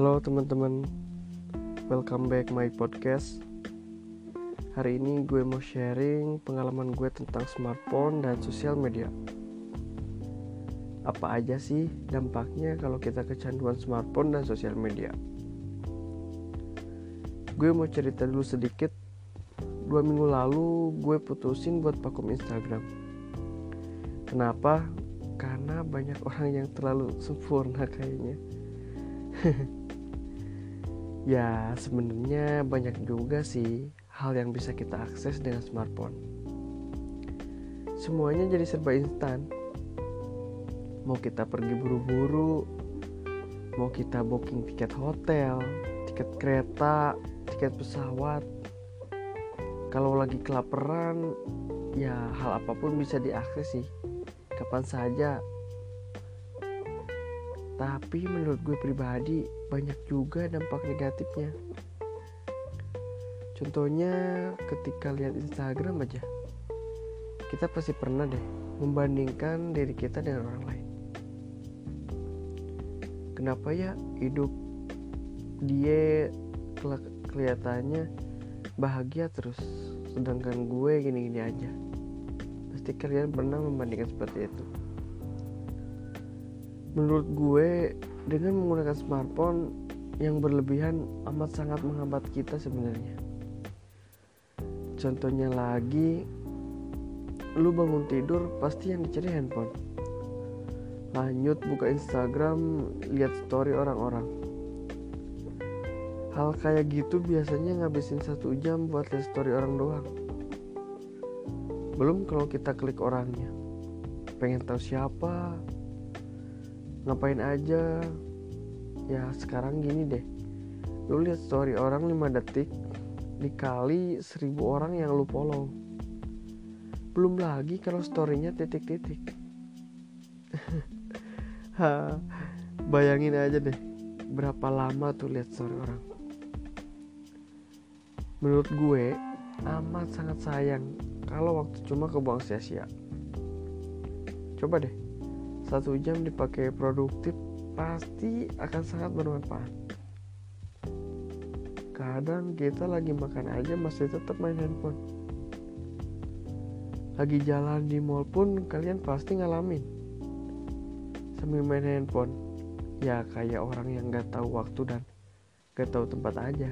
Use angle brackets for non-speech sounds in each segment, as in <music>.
Halo teman-teman, welcome back my podcast. Hari ini gue mau sharing pengalaman gue tentang smartphone dan sosial media. Apa aja sih dampaknya kalau kita kecanduan smartphone dan sosial media? Gue mau cerita dulu sedikit. Dua minggu lalu gue putusin buat vakum Instagram. Kenapa? Karena banyak orang yang terlalu <laughs> sempurna kayaknya. <laughs> ya sebenarnya banyak juga sih hal yang bisa kita akses dengan smartphone. Semuanya jadi serba instan. Mau kita pergi buru-buru, mau kita booking tiket hotel, tiket kereta, tiket pesawat. Kalau lagi kelaparan, ya hal apa pun bisa diakses sih. Kapan saja tapi menurut gue pribadi banyak juga dampak negatifnya. Contohnya ketika lihat Instagram aja. Kita pasti pernah deh membandingkan diri kita dengan orang lain. Kenapa ya hidup dia kelihatannya bahagia terus sedangkan gue gini-gini aja. Pasti kalian pernah membandingkan seperti itu menurut gue dengan menggunakan smartphone yang berlebihan amat sangat menghambat kita sebenarnya. Contohnya lagi lu bangun tidur pasti yang dicari handphone. Lanjut buka Instagram lihat story orang-orang. Hal kayak gitu biasanya ngabisin satu jam buat lihat story orang doang. Belum kalau kita klik orangnya. Pengen tahu siapa ngapain aja? Ya sekarang gini deh. Lu lihat story orang 5 detik dikali 1000 orang yang lu follow. Belum lagi kalau storynya titik-titik. <laughs> Bayangin aja deh berapa lama tuh lihat story orang. Menurut gue amat sangat sayang kalau waktu cuma kebuang sia-sia. Coba deh satu jam dipakai produktif pasti akan sangat bermanfaat. Kadang kita lagi makan aja masih tetap main handphone. Lagi jalan di mall pun kalian pasti ngalamin. Sambil main handphone ya kayak orang yang gak tahu waktu dan gak tahu tempat aja.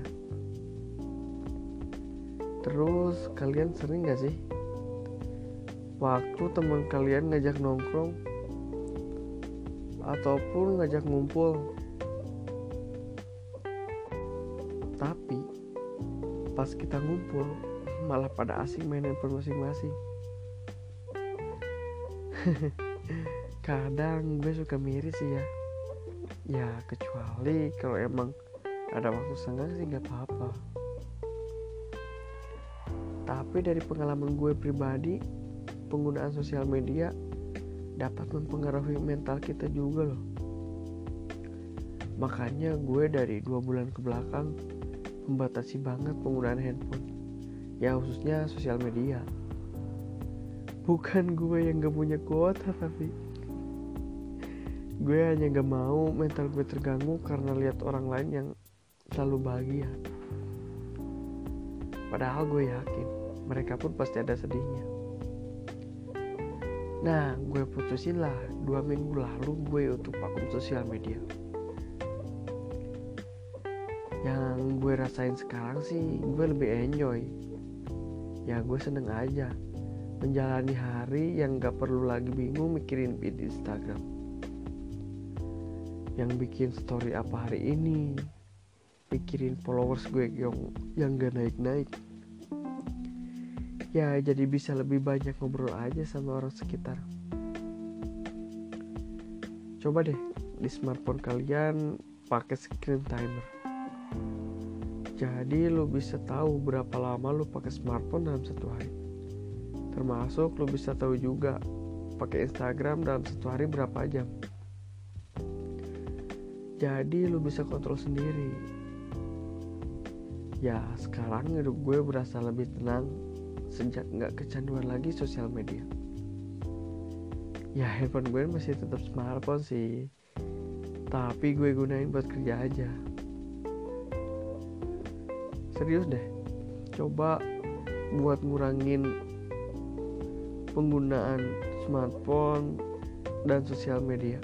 Terus kalian sering gak sih? Waktu teman kalian ngajak nongkrong ataupun ngajak ngumpul. Tapi pas kita ngumpul malah pada asing main handphone masing-masing. <laughs> Kadang gue suka miris sih ya. Ya kecuali kalau emang ada waktu senggang sih nggak apa-apa. Tapi dari pengalaman gue pribadi penggunaan sosial media dapat mempengaruhi mental kita juga loh. Makanya gue dari dua bulan ke belakang membatasi banget penggunaan handphone. Ya khususnya sosial media. Bukan gue yang gak punya kuota tapi gue hanya gak mau mental gue terganggu karena lihat orang lain yang selalu bahagia. Padahal gue yakin mereka pun pasti ada sedihnya Nah, gue putusin lah dua minggu lalu gue untuk vakum sosial media. Yang gue rasain sekarang sih, gue lebih enjoy. Ya, gue seneng aja menjalani hari yang gak perlu lagi bingung mikirin feed Instagram. Yang bikin story apa hari ini, pikirin followers gue yang yang gak naik-naik ya jadi bisa lebih banyak ngobrol aja sama orang sekitar. Coba deh di smartphone kalian pakai screen timer. Jadi lo bisa tahu berapa lama lo pakai smartphone dalam satu hari. Termasuk lo bisa tahu juga pakai Instagram dalam satu hari berapa jam. Jadi lo bisa kontrol sendiri. Ya sekarang hidup gue berasa lebih tenang sejak nggak kecanduan lagi sosial media. Ya handphone gue masih tetap smartphone sih. Tapi gue gunain buat kerja aja. Serius deh. Coba buat ngurangin penggunaan smartphone dan sosial media.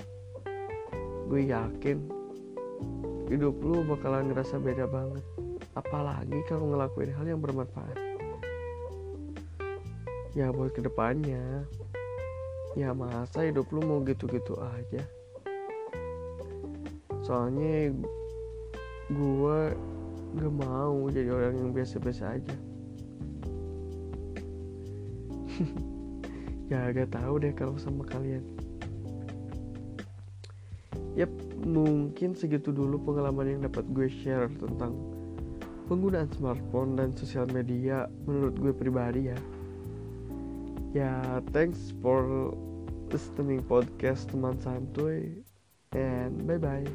Gue yakin hidup lu bakalan ngerasa beda banget. Apalagi kalau ngelakuin hal yang bermanfaat ya buat ke depannya. Ya masa hidup lu mau gitu-gitu aja? Soalnya gue gak mau jadi orang yang biasa-biasa aja. <laughs> Ya gak tahu deh kalau sama kalian. Yap, mungkin segitu dulu pengalaman yang dapat gue share tentang penggunaan smartphone dan sosial media menurut gue pribadi ya. Ya, thanks for listening podcast teman santuy and bye bye.